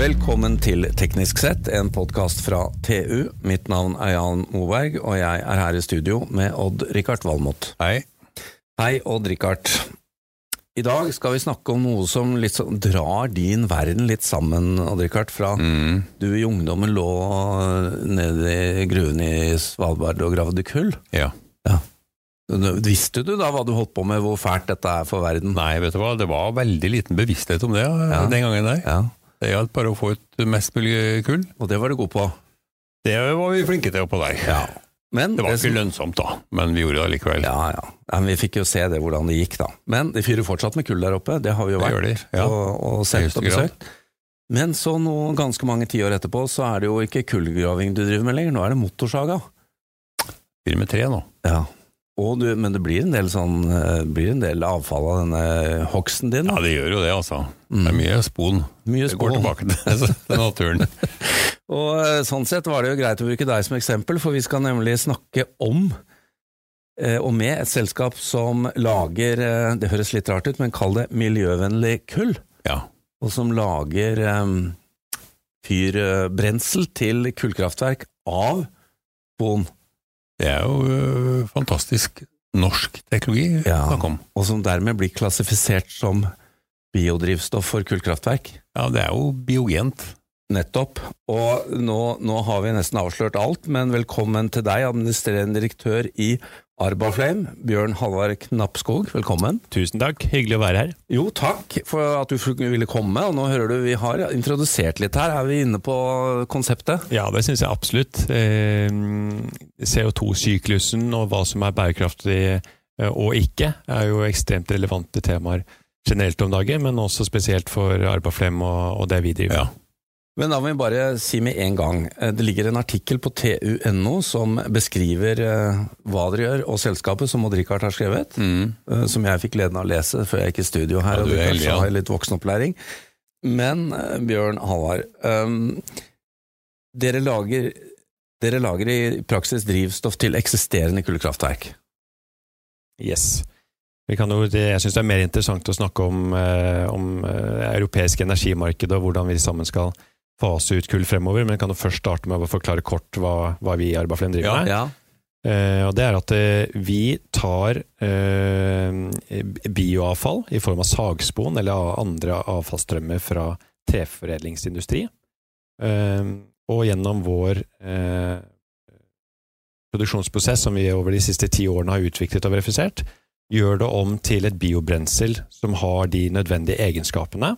Velkommen til Teknisk sett, en podkast fra TU. Mitt navn er Jan Moberg, og jeg er her i studio med Odd-Rikard Valmot. Hei. Hei, Odd-Rikard. I dag skal vi snakke om noe som sånn drar din verden litt sammen, Odd-Rikard. Fra Mm. du i ungdommen lå nede i gruven i Svalbard og gravde kull. Ja. Visste du da hva du holdt på med, hvor fælt dette er for verden? Nei, vet du hva, det var veldig liten bevissthet om det Ja. den gangen der. Ja, Det gjaldt bare å få ut mest mulig kull. Og det var du god på. Det var vi flinke til oppå der. Ja. Men Det var ikke lønnsomt da, men vi gjorde det likevel. Ja, ja. men vi fikk jo se det, hvordan det gikk, da. Men de fyrer fortsatt med kull der oppe, det har vi jo vært de, ja. og, og sett og besøkt. Men så nå, ganske mange tiår etterpå, så er det jo ikke kullgraving du driver med lenger, nå er det motorsaga. Fire med tre nå. Ja. Og du, men det blir en del sånn eh, blir en del avfall av denne hogsten din. Ja, det gjør jo det, altså. Mm. Det er mye spon. Mye Det går tilbake til, til naturen. Og eh, sånn sett var det jo greit å bruke deg som eksempel, for vi skal nemlig snakke om eh, og med et selskap som lager, det høres litt rart ut, men kall det miljøvennlig kull. Ja. og som lager um, fyrbrensel til kullkraftverk av spon, Det er jo øh, fantastisk norsk teknologi Ja. og som dermed blir klassifisert som biodrivstoff for kullkraftverk. Ja, det er jo biogent. Nettopp. Og nå, nå har vi nesten avslørt alt, men velkommen til deg, administrerende direktør i Arbaflame, Bjørn Halvard Knappskog. Velkommen. Tusen takk, hyggelig å være her. Jo, takk for at du ville komme, og nå hører du vi har introdusert litt her. Er vi inne på konseptet? Ja, det syns jeg absolutt. Eh, CO2-syklusen og hva som er bærekraftig eh, og ikke, er jo ekstremt relevante temaer generelt om dagen, men også spesielt for Arbaflem og, og det vi driver Ja. Men da må vi bare si med en gang, eh, det ligger en artikkel på tu.no som beskriver eh, hva dere gjør, og selskapet som Odd-Rikard har skrevet, Mm. eh, som jeg fikk gleden av å lese før jeg gikk i studio her, Ja, og du heldig, har litt voksenopplæring. Men Bjørn Halvard, um, dere, lager, dere lager i praksis drivstoff til eksisterende kullkraftverk. Yes. Vi kan jo, jeg syns det er mer interessant å snakke om, om eh, europeisk energimarked og hvordan vi sammen skal fase ut kull fremover, men kan jo først starte med å forklare kort hva, hva vi i Arbaflem driver med. Ja. Uh, og det er at uh, vi tar uh, bioavfall i form av sagspon eller andre avfallsstrømmer fra treforedlingsindustri, og gjennom vår produksjonsprosess, som vi over de siste ti årene har utviklet og verifisert, gjør det om til et biobrensel som har de nødvendige egenskapene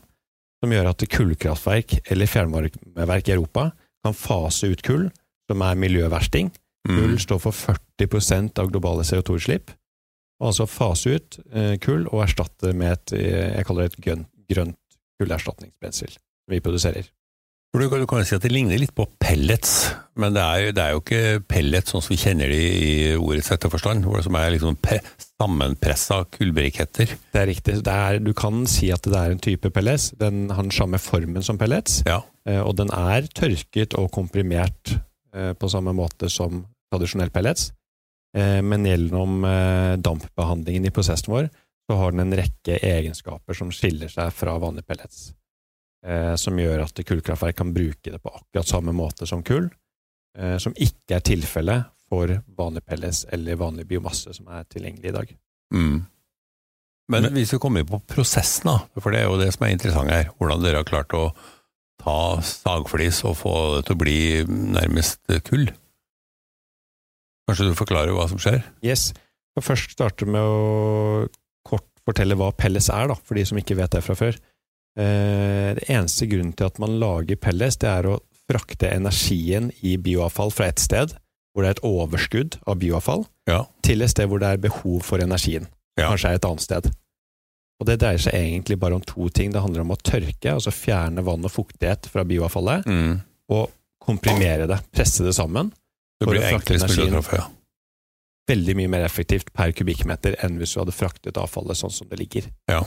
som gjør at kullkraftverk eller fjernvarmeverk i Europa kan fase ut kull, som er miljøversting, Kull Mm. står for 40% av globale CO2-utslipp. Og altså fase ut eh, kull og erstatte med et eh, jeg kaller det et grønt, grønt kullerstatningsbrensel vi produserer. Du kan, du kan si at det ligner litt på pellets, men det er, jo- det er jo ikke pellets sånn som vi kjenner de i ordets rette forstand, hvor det som er liksom sammenpressa kullbriketter. Det er riktig. Det er, du kan si at det er en type pellets. Den har den samme formen som pellets, Ja. eh, og den er tørket og komprimert eh, på samme måte som tradisjonell pellets. Eh, Men gjennom eh, dampbehandlingen i prosessen vår, så har den en rekke egenskaper som skiller seg fra vanlige pellets. Eh, Som gjør at kullkraftverk kan bruke det på akkurat samme måte som kull, eh, som ikke er tilfellet for vanlig pellets eller vanlig biomasse som er tilgjengelig i dag. Mm. Men hvis vi kommer inn på prosessen, da, for det er jo det som er interessant her, hvordan dere har klart å ta sagflis og få det til å bli nærmest kull. Kanskje du forklarer hva som skjer? Yes. Jeg først starte med å kort fortelle hva pellets er, da, for de som ikke vet det fra før. Eh, det eneste grunnen til at man lager pellets, det er å frakte energien i bioavfall fra et sted, hvor det er et overskudd av bioavfall, Ja. til et sted hvor det er behov for energien. Ja. Kanskje er et annet sted. Og Det dreier seg egentlig bare om to ting. Det handler om å tørke, altså fjerne vann og fuktighet fra bioavfallet, Mm. og komprimere det, presse det sammen. Det blir enklest mulig å treffe, ja. veldig mye mer effektivt per kubikkmeter enn hvis du hadde fraktet avfallet sånn som det ligger. Ja.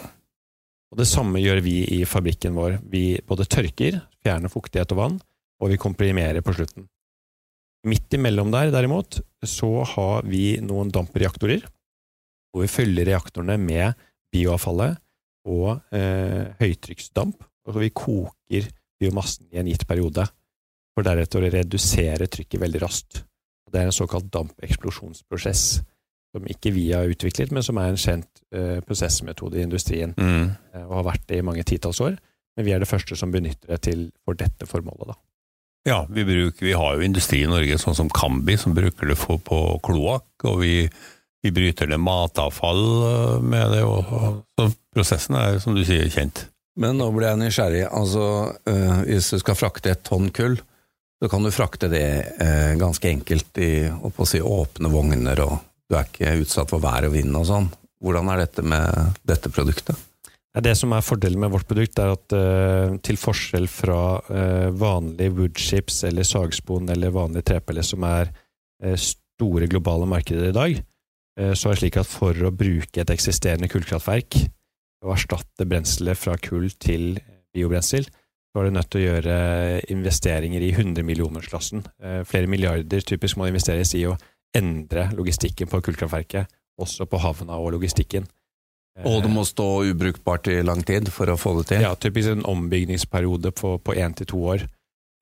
Og Det samme gjør vi i fabrikken vår. Vi både tørker, fjerner fuktighet og vann, og vi komprimerer på slutten. Midt imellom der, derimot, så har vi noen dampreaktorer, hvor vi følger reaktorene med bioavfallet og eh, høytrykksdamp. Og vi koker biomassen i en gitt periode, for deretter å redusere trykket veldig raskt. Det er en såkalt dampeksplosjonsprosess, som ikke vi har utviklet, men som er en kjent uh, prosessmetode i industrien, Mm. uh, og har vært det i mange titalls år. Men vi er det første som benytter det til, for dette formålet. Da. Ja, vi, bruker, vi har jo industri i Norge, sånn som Kambi, som bruker det for, på kloakk, og vi, vi bryter ned matavfall øh, med det. Og, og, så prosessen er, som du sier, kjent. Men nå ble jeg nysgjerrig. Altså, øh, hvis du skal frakte et tonn kull, så kan du frakte det øh, ganske enkelt i å si, åpne vogner, og du er ikke utsatt for vær og vind og sånn. Hvordan er dette med dette produktet? Det som er fordelen med vårt produkt, er at uh, til forskjell fra uh, vanlige woodchips eller sagspon eller vanlige trepiller, som er uh, store globale markeder i dag, så er det slik at for å bruke et eksisterende kullkraftverk og erstatte brenselet fra kull til biobrensel, så er du nødt til å gjøre investeringer i 100-millionersklassen. Uh, flere milliarder typisk må investeres i å endre logistikken på kullkraftverket, også på havna og logistikken. Og det må stå ubrukbart i lang tid for å få det til? Ja, typisk en ombygningsperiode på, på én til to år.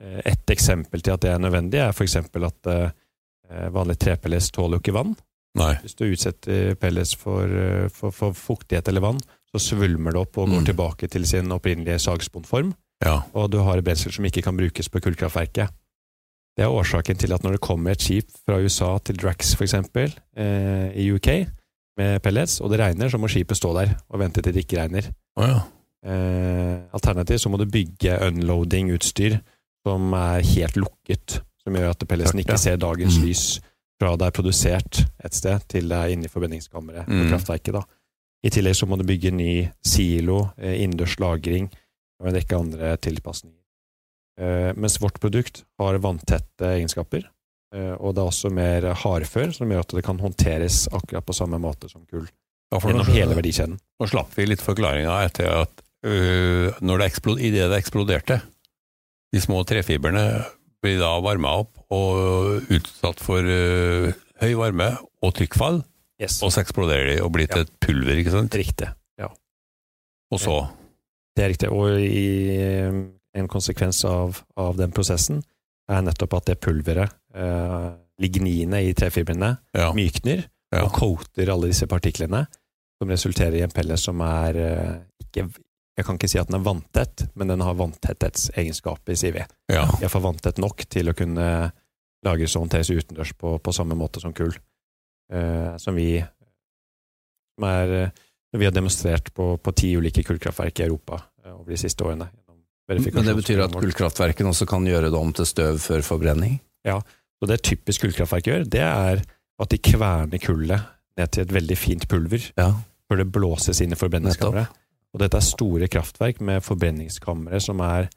Eh, Et eksempel til at det er nødvendig, er f.eks. at eh, vanlig trepellets tåler jo ikke vann. Nei. Hvis du utsetter pellets for, eh, for, for fuktighet eller vann, så svulmer det opp og går Mm. tilbake til sin opprinnelige sagsponform, Ja. og du har brensel som ikke kan brukes på kullkraftverket. Det er årsaken til at når det kommer et skip fra USA til Drax f.eks. Eh, i UK med pellets, og det regner, så må skipet stå der og vente til det ikke regner. Oh, ja. Eh, alternativt så må du bygge unloading-utstyr som er helt lukket, som gjør at pelletsen ikke ser dagens Mm. lys fra det er produsert et sted til det er inne i forbrenningskammeret på Mm. kraftverket. Da. I tillegg så må du bygge ny silo, eh, innendørs lagring og en rekke andre tilpasninger. Eh, mens vårt produkt har vanntette egenskaper, eh, og det er også mer hardfør, som gjør at det kan håndteres akkurat på samme måte som kull Ja, nå, gjennom hele verdikjeden. nå slapp vi litt forklaringa etter at øh, når det eksplod, i det det eksploderte, de små trefibrene blir da varma opp og utsatt for øh, høy varme og trykkfall, Yes. og så eksploderer de og blir til et pulver, ikke sant? Riktig. Og så Det er riktig. Og i, en konsekvens av, av den prosessen er nettopp at det pulveret, eh, ligninet i trefibrene, Ja. mykner ja. og coater alle disse partiklene, som resulterer i en pellet som er eh, ikke Jeg kan ikke si at den er vanntett, men den har vanntetthetsegenskaper, sier vi. ja. Iallfall vanntett nok til å kunne lages og håndteres utendørs på, på samme måte som kull. Eh, som vi som er, vi har demonstrert på, på ti ulike kullkraftverk i Europa eh, over de siste årene. Men det betyr at kullkraftverkene også kan gjøre det om til støv før forbrenning? Ja, og det typisk kullkraftverk gjør, det er at de kverner kullet ned til et veldig fint pulver Ja. før det blåses inn i forbrenningskammeret. Og dette er store kraftverk med forbrenningskamre som er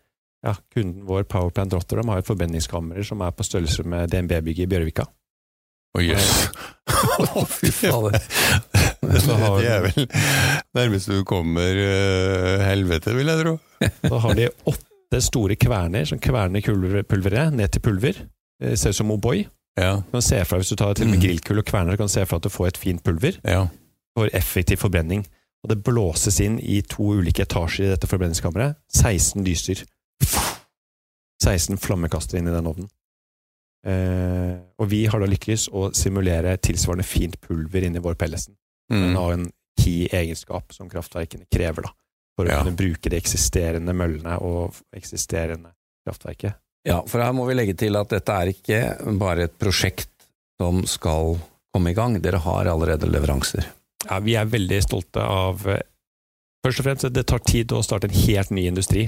ja, Kunden vår, Powerplant Rotterdam, har et forbrenningskammer som er på størrelse med DNB-bygget i Bjørvika. Å jøss. Å, fy fader. Det er vel nærmest du kommer øh, helvete, vil jeg tro. Da har de åtte store kverner som kverner kulver- pulveret ned til pulver. Det ser ut som O'boy. Ja, Du kan se for Hvis du tar til og med Mm. grillkull og kverner, kan du se for deg at du får et fint pulver ja. for effektiv forbrenning. Og det blåses inn i to ulike etasjer i dette forbrenningskammeret. 16 lyser. 16 flammekastere inn i den ovnen. Eh, og vi har da lykkes å simulere tilsvarende fint pulver inni vår pellesen. Den Mm. har en key egenskap som kraftverkene krever da, for å Ja. kunne bruke de eksisterende møllene og eksisterende kraftverket. Ja, for her må vi legge til at dette er ikke bare et prosjekt som skal komme i gang, dere har allerede leveranser. Ja, vi er veldig stolte av eh, Først og fremst, det tar tid å starte en helt ny industri.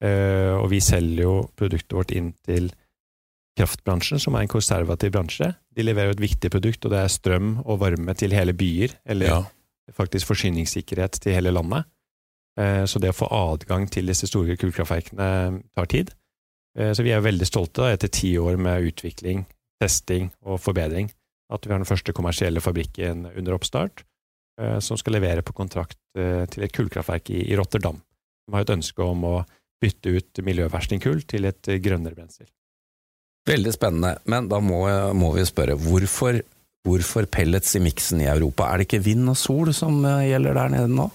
Eh, og vi selger jo produktet vårt inn til kraftbransjen, som er en konservativ bransje. De leverer jo et viktig produkt, og det er strøm og varme til hele byer, eller ja. faktisk forsyningssikkerhet til hele landet. Eh, Så det å få adgang til disse store kullkraftverkene tar tid. Eh, Så vi er veldig stolte da, etter ti år med utvikling, testing og forbedring, at vi har den første kommersielle fabrikken under oppstart, eh, som skal levere på kontrakt til et kullkraftverk i Rotterdam. De har et ønske om å bytte ut miljøverstingkull til et grønnere brensel. Veldig spennende, men da må, må vi spørre, hvorfor, hvorfor pellets i miksen i Europa? Er det ikke vind og sol som eh, gjelder der nede nå?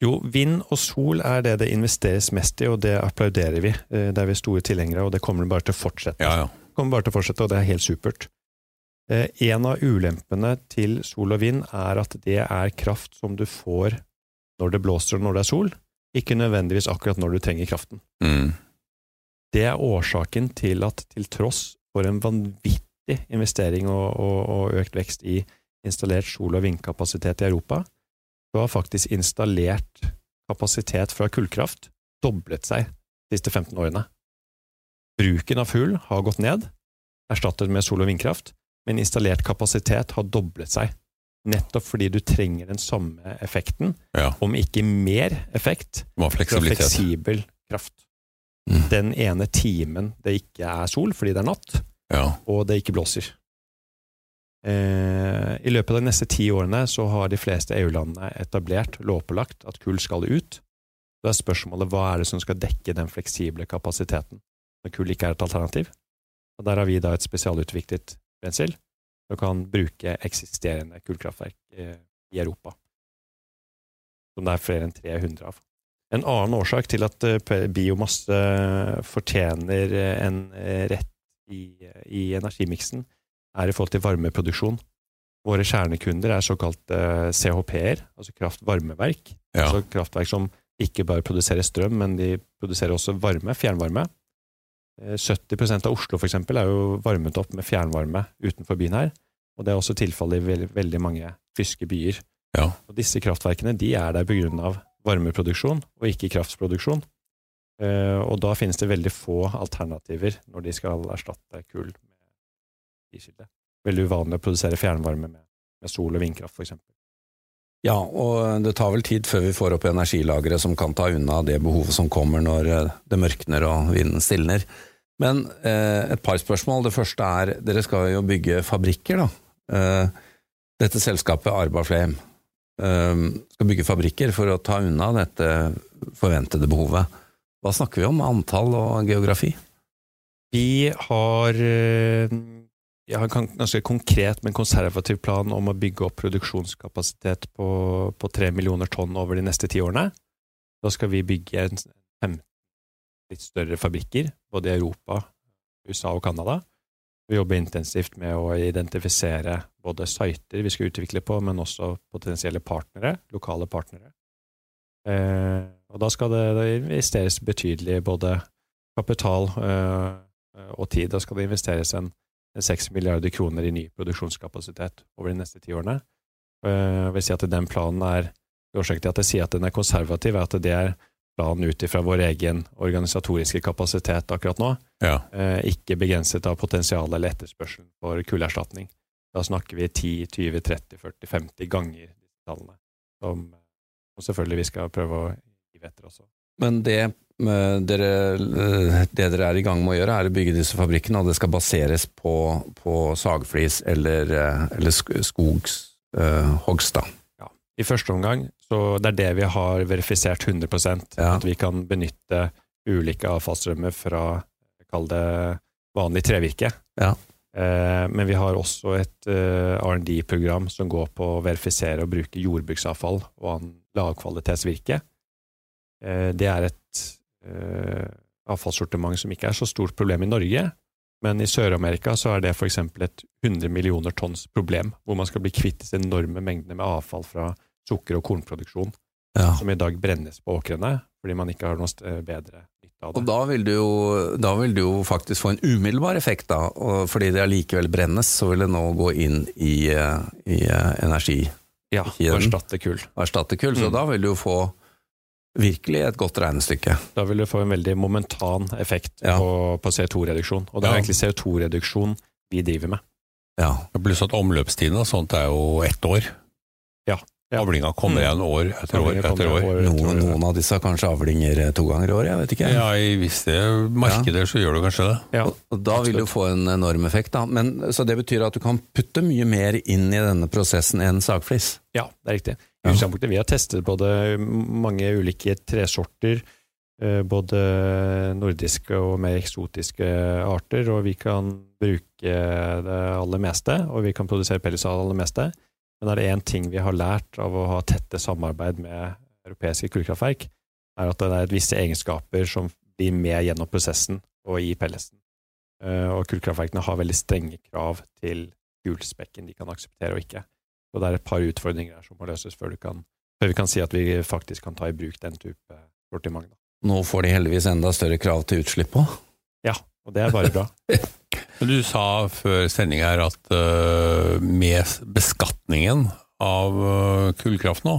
Jo, vind og sol er det det investeres mest i, og det applauderer vi. Eh, Det er vi store tilhengere, og det kommer bare til å fortsette. Ja, ja. Kommer bare til å fortsette, og det er helt supert. Eh, En av ulempene til sol og vind er at det er kraft som du får når det blåser og når det er sol, ikke nødvendigvis akkurat når du trenger kraften. Mm. Det er årsaken til at til tross for en vanvittig investering og, og, og økt vekst i installert sol- og vindkapasitet i Europa, så har faktisk installert kapasitet fra kullkraft doblet seg de siste 15 årene. Bruken av fugl har gått ned, erstattet med sol- og vindkraft, men installert kapasitet har doblet seg. Nettopp fordi du trenger den samme effekten, ja. om ikke mer effekt, fra fleksibel kraft. Mm. Den ene timen det ikke er sol fordi det er natt, Ja. og det ikke blåser. Eh, I løpet av de neste ti årene så har de fleste EU-landene etablert, lovpålagt, at kull skal ut. Da er spørsmålet hva er det som skal dekke den fleksible kapasiteten når kull ikke er et alternativ. Og Der har vi da et spesialutviklet brensel som kan bruke eksisterende kullkraftverk eh, i Europa. Som det er flere enn 300 av. En annen årsak til at eh, biomasse fortjener eh, en eh, rett i, i energimiksen, er i forhold til varmeproduksjon. Våre kjernekunder er såkalt eh, CHP-er, altså kraft-varmeverk. Ja. Altså kraftverk som ikke bare produserer strøm, men de produserer også varme, fjernvarme. Eh, 70% av Oslo for eksempel, er jo varmet opp med fjernvarme utenfor byen her. Og det er også tilfellet i veldig mange tyske byer. Ja. Og disse kraftverkene de er der pga. Varmeproduksjon, og ikke kraftproduksjon. Eh, og da finnes det veldig få alternativer når de skal erstatte kull med energikilde. Veldig uvanlig å produsere fjernvarme med, med sol- og vindkraft, f.eks. Ja, og det tar vel tid før vi får opp energilagre som kan ta unna det behovet som kommer når eh, det mørkner og vinden stilner. Men eh, et par spørsmål. Det første er, dere skal jo bygge fabrikker, da. Eh, dette selskapet Arbaflame eh, skal bygge fabrikker for å ta unna dette forventede behovet. Hva snakker vi om? Antall og geografi? Vi har eh, jeg har en ganske konkret, men konservativ plan om å bygge opp produksjonskapasitet på, på 3 millioner tonn over de neste ti årene. Da skal vi bygge fem 15 litt større fabrikker, både i Europa, USA og Canada. Vi jobber intensivt med å identifisere både siter vi skal utvikle på, men også potensielle partnere, lokale partnere. Eh, og da skal det, investeres betydelig både kapital eh, og tid. Da skal det investeres en 6 milliarder kroner i ny produksjonskapasitet over de neste ti årene. Eh, Jeg vil si at den planen er Årsaken til at jeg sier at den er konservativ, er at det er planen ut ifra vår egen organisatoriske kapasitet akkurat nå, Ja. eh, ikke begrenset av potensial eller etterspørsel for kullerstatning. Da snakker vi 10, 20, 30, 40, 50 ganger disse tallene, som, som selvfølgelig vi skal prøve å gi etter også. Men det eh, dere, eh, det dere er i gang med å gjøre, er å bygge disse fabrikkene, og det skal baseres på, på sagflis eller, eller sk- skogshogst, da. I første omgang, så det er det vi har verifisert 100 Ja. at vi kan benytte ulike avfallsstrømmer fra, kall det, vanlig trevirke. Ja. Eh, men vi har også et eh, R&D-program som går på å verifisere og bruke jordbruksavfall og lavkvalitetsvirke. Eh, det er et eh, avfallssortiment som ikke er så stort problem i Norge, men i Sør-Amerika så er det f.eks. et 100 millioner tonns problem, hvor man skal bli kvitt disse enorme mengdene med avfall fra sukker- og kornproduksjon, Ja. som i dag brennes på åkrene, fordi man ikke har noe bedre nytte av Og det. da vil, du jo, da vil du jo faktisk få en umiddelbar effekt, da. Og fordi det allikevel brennes, så vil det nå gå inn i, eh, i eh, energi Ja, og erstatte kull. erstatte kull. Så Mm. da vil du jo få virkelig et godt regnestykke. Da vil du få en veldig momentan effekt Ja. på, på CO2-reduksjon. Og det er Ja. egentlig CO2-reduksjon vi driver med. Ja. Pluss at omløpstiden og sånt er jo ett år. Ja. Ja. Avlinga kommer Mm. igjen år etter år etter år. år etter Noen, år. noen av disse har kanskje avlinger eh, to ganger i året, jeg vet ikke. Ja, i visse markeder så gjør du kanskje det. Ja. Og, og da vil du få en enorm effekt, da. Men, så det betyr at du kan putte mye mer inn i denne prosessen enn sagflis. Ja, det er riktig. Ja. Vi har testet både mange ulike tresorter, eh, både nordiske og mer eksotiske arter, og vi kan bruke det aller meste, og vi kan produsere pels av det aller meste. Men er det én ting vi har lært av å ha tette samarbeid med europeiske kullkraftverk, er at det er visse egenskaper som blir med gjennom prosessen og i pelletsen. Uh, og kullkraftverkene har veldig strenge krav til gulspekken de kan akseptere og ikke. Og det er et par utfordringer her som må løses før, kan, før vi kan si at vi faktisk kan ta i bruk den type sortiment. Nå får de heldigvis enda større krav til utslipp òg. Ja, og det er bare bra. Du sa før sending her at uh, med beskatningen av uh, kullkraft nå,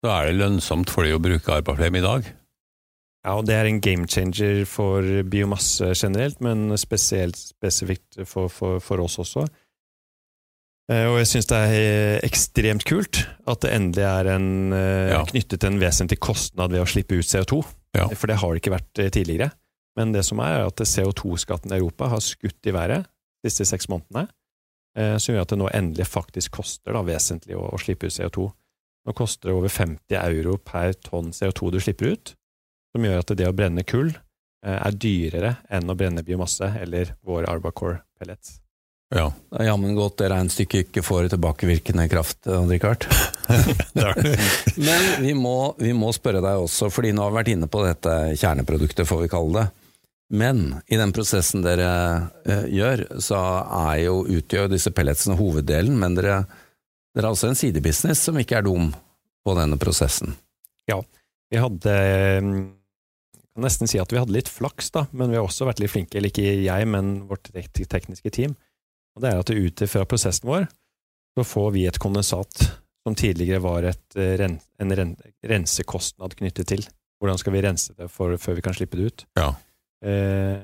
så er det lønnsomt for de å bruke Arbaflem i dag? Ja, og det er en game changer for biomasse generelt, men spesielt spesifikt for, for, for oss også. Uh, og jeg syns det er ekstremt kult at det endelig er en, ja. knyttet en vesentlig kostnad ved å slippe ut CO2. Ja. For det har det ikke vært tidligere. Men det som er, er at CO2-skatten i Europa har skutt i været de siste seks månedene, eh, som gjør at det nå endelig faktisk koster da, vesentlig å, å, slippe ut CO2. Nå koster det over 50 euro per tonn CO2 du slipper ut, som gjør at det å brenne kull eh, er dyrere enn å brenne biomasse eller vår Arbacore pellets. Ja. Det er jammen godt det regnestykket ikke får tilbakevirkende kraft, Richard. Men vi må, vi må, spørre deg også, fordi nå har vi vært inne på dette kjerneproduktet, får vi kalle det. Men i den prosessen dere eh, gjør, så er jo, utgjør disse pelletsene hoveddelen, men dere, dere har også en sidebusiness som ikke er dum på denne prosessen. Ja, vi hadde Jeg kan nesten si at vi hadde litt flaks, da, men vi har også vært litt flinke, eller ikke jeg, men vårt tekniske team. Og det er at ut fra prosessen vår så får vi et kondensat som tidligere var et, eh, en rensekostnad knyttet til. Hvordan skal vi rense det for, før vi kan slippe det ut? Ja. Eh,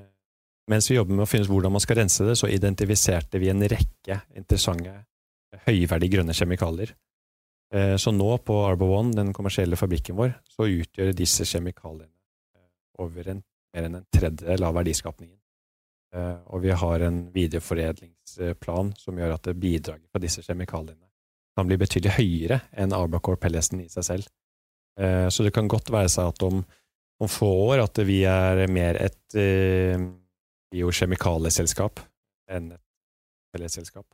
mens vi jobber med å finne ut hvordan man skal rense det, så identifiserte vi en rekke interessante, høyverdige grønne kjemikalier. Eh, så nå, på Arbor One, den kommersielle fabrikken vår, så utgjør disse kjemikaliene eh, over en, mer enn en tredjedel av verdiskapningen. Eh, og vi har en videreforedlingsplan som gjør at bidraget fra disse kjemikaliene kan bli betydelig høyere enn Arbacore Pellesten i seg selv. Eh, så det kan godt være seg at om om få år at vi er mer et eh, biokjemikalieselskap enn et fellesselskap.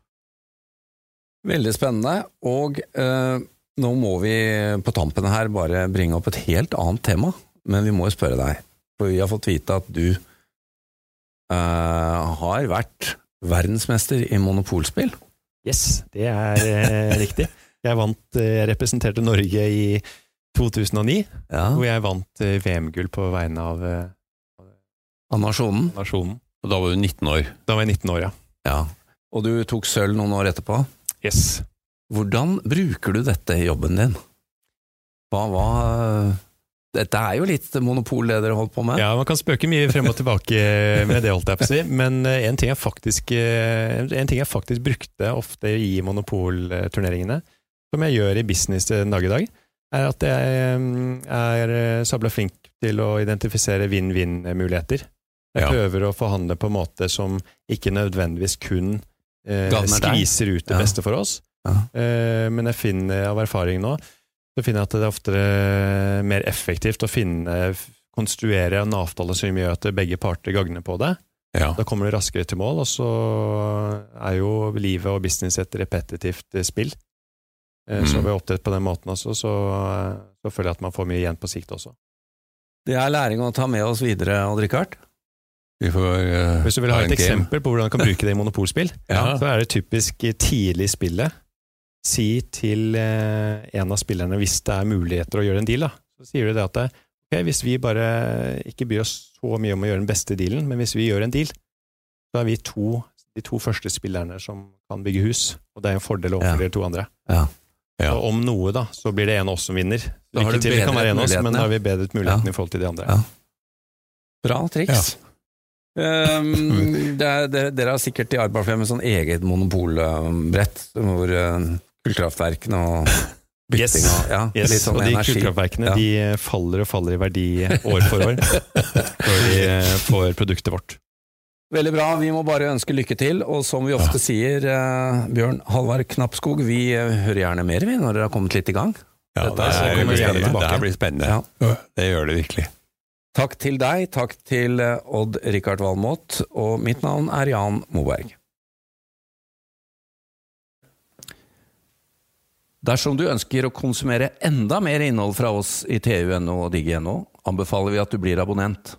Veldig spennende. Og eh, nå må vi på tampen her bare bringe opp et helt annet tema, men vi må jo spørre deg, for vi har fått vite at du eh, har vært verdensmester i monopolspill. Yes, det er eh, riktig. Jeg vant, eh, representerte Norge i 2009, ja. hvor jeg vant eh, VM-gull på vegne av, eh, av nasjonen. nasjonen. Og da var du 19 år? Da var jeg 19 år, ja. ja. Og du tok sølv noen år etterpå? Yes. Hvordan bruker du dette i jobben din? Hva var Dette er jo litt monopol det dere holdt på med? Ja, man kan spøke mye frem og tilbake med det, holdt jeg på å si. Men eh, en ting, jeg faktisk, en ting jeg faktisk brukte ofte i monopolturneringene, som jeg gjør i business den dag i dag, er at jeg mm, er eh, sabla flink til å identifisere vinn-vinn-muligheter. Jeg ja. prøver å forhandle på en måte som ikke nødvendigvis kun eh, skviser ut det ja. beste for oss. Ja. Eh, men jeg finner av erfaring nå så finner jeg at det er ofte eh, mer effektivt å finne, konstruere en avtale som gjør at begge parter gagner på det. Ja. Da kommer du raskere til mål, og så er jo livet og business et repetitivt spill. Mm. Så ved oppdrett på den måten også, så, så, føler jeg at man får mye igjen på sikt også. Det er læring å ta med oss videre, Odd-Rikard. Vi uh, Hvis du vil ha et eksempel på hvordan du kan bruke det i monopolspill, ja. så er det typisk tidlig i spillet si til uh, en av spillerne hvis det er muligheter å gjøre en deal, da. så sier du det at okay, hvis vi bare ikke bryr oss så mye om å gjøre den beste dealen, men hvis vi gjør en deal, så er vi to, de to første spillerne som kan bygge hus, og det er en fordel overfor ja. de to andre. Ja. Ja. Og om noe, da, så blir det en av oss som vinner. Lykke til, det kan være en av oss, men da har vi bedret muligheten ja. i forhold til de andre. Ja. Bra triks. Um, dere har sikkert i med sånn eget monopolbrett, hvor uh, kullkraftverkene og Yes. og ja, yes. sånn Og de kullkraftverkene de faller og faller i verdi år for år når de får produktet vårt. Veldig bra. Vi må bare ønske lykke til. Og som vi ofte ja. sier, eh, Bjørn Halvard Knappskog, vi uh, hører gjerne mer vi når dere har kommet litt i gang. Ja, Dette, det, er, blir spennende. det blir spennende. Ja. Det gjør det virkelig. Takk til deg, takk til uh, Odd Rikard Valmot, og mitt navn er Jan Moberg. Dersom du ønsker å konsumere enda mer innhold fra oss i TU.no og Digi.no, anbefaler vi at du blir abonnent.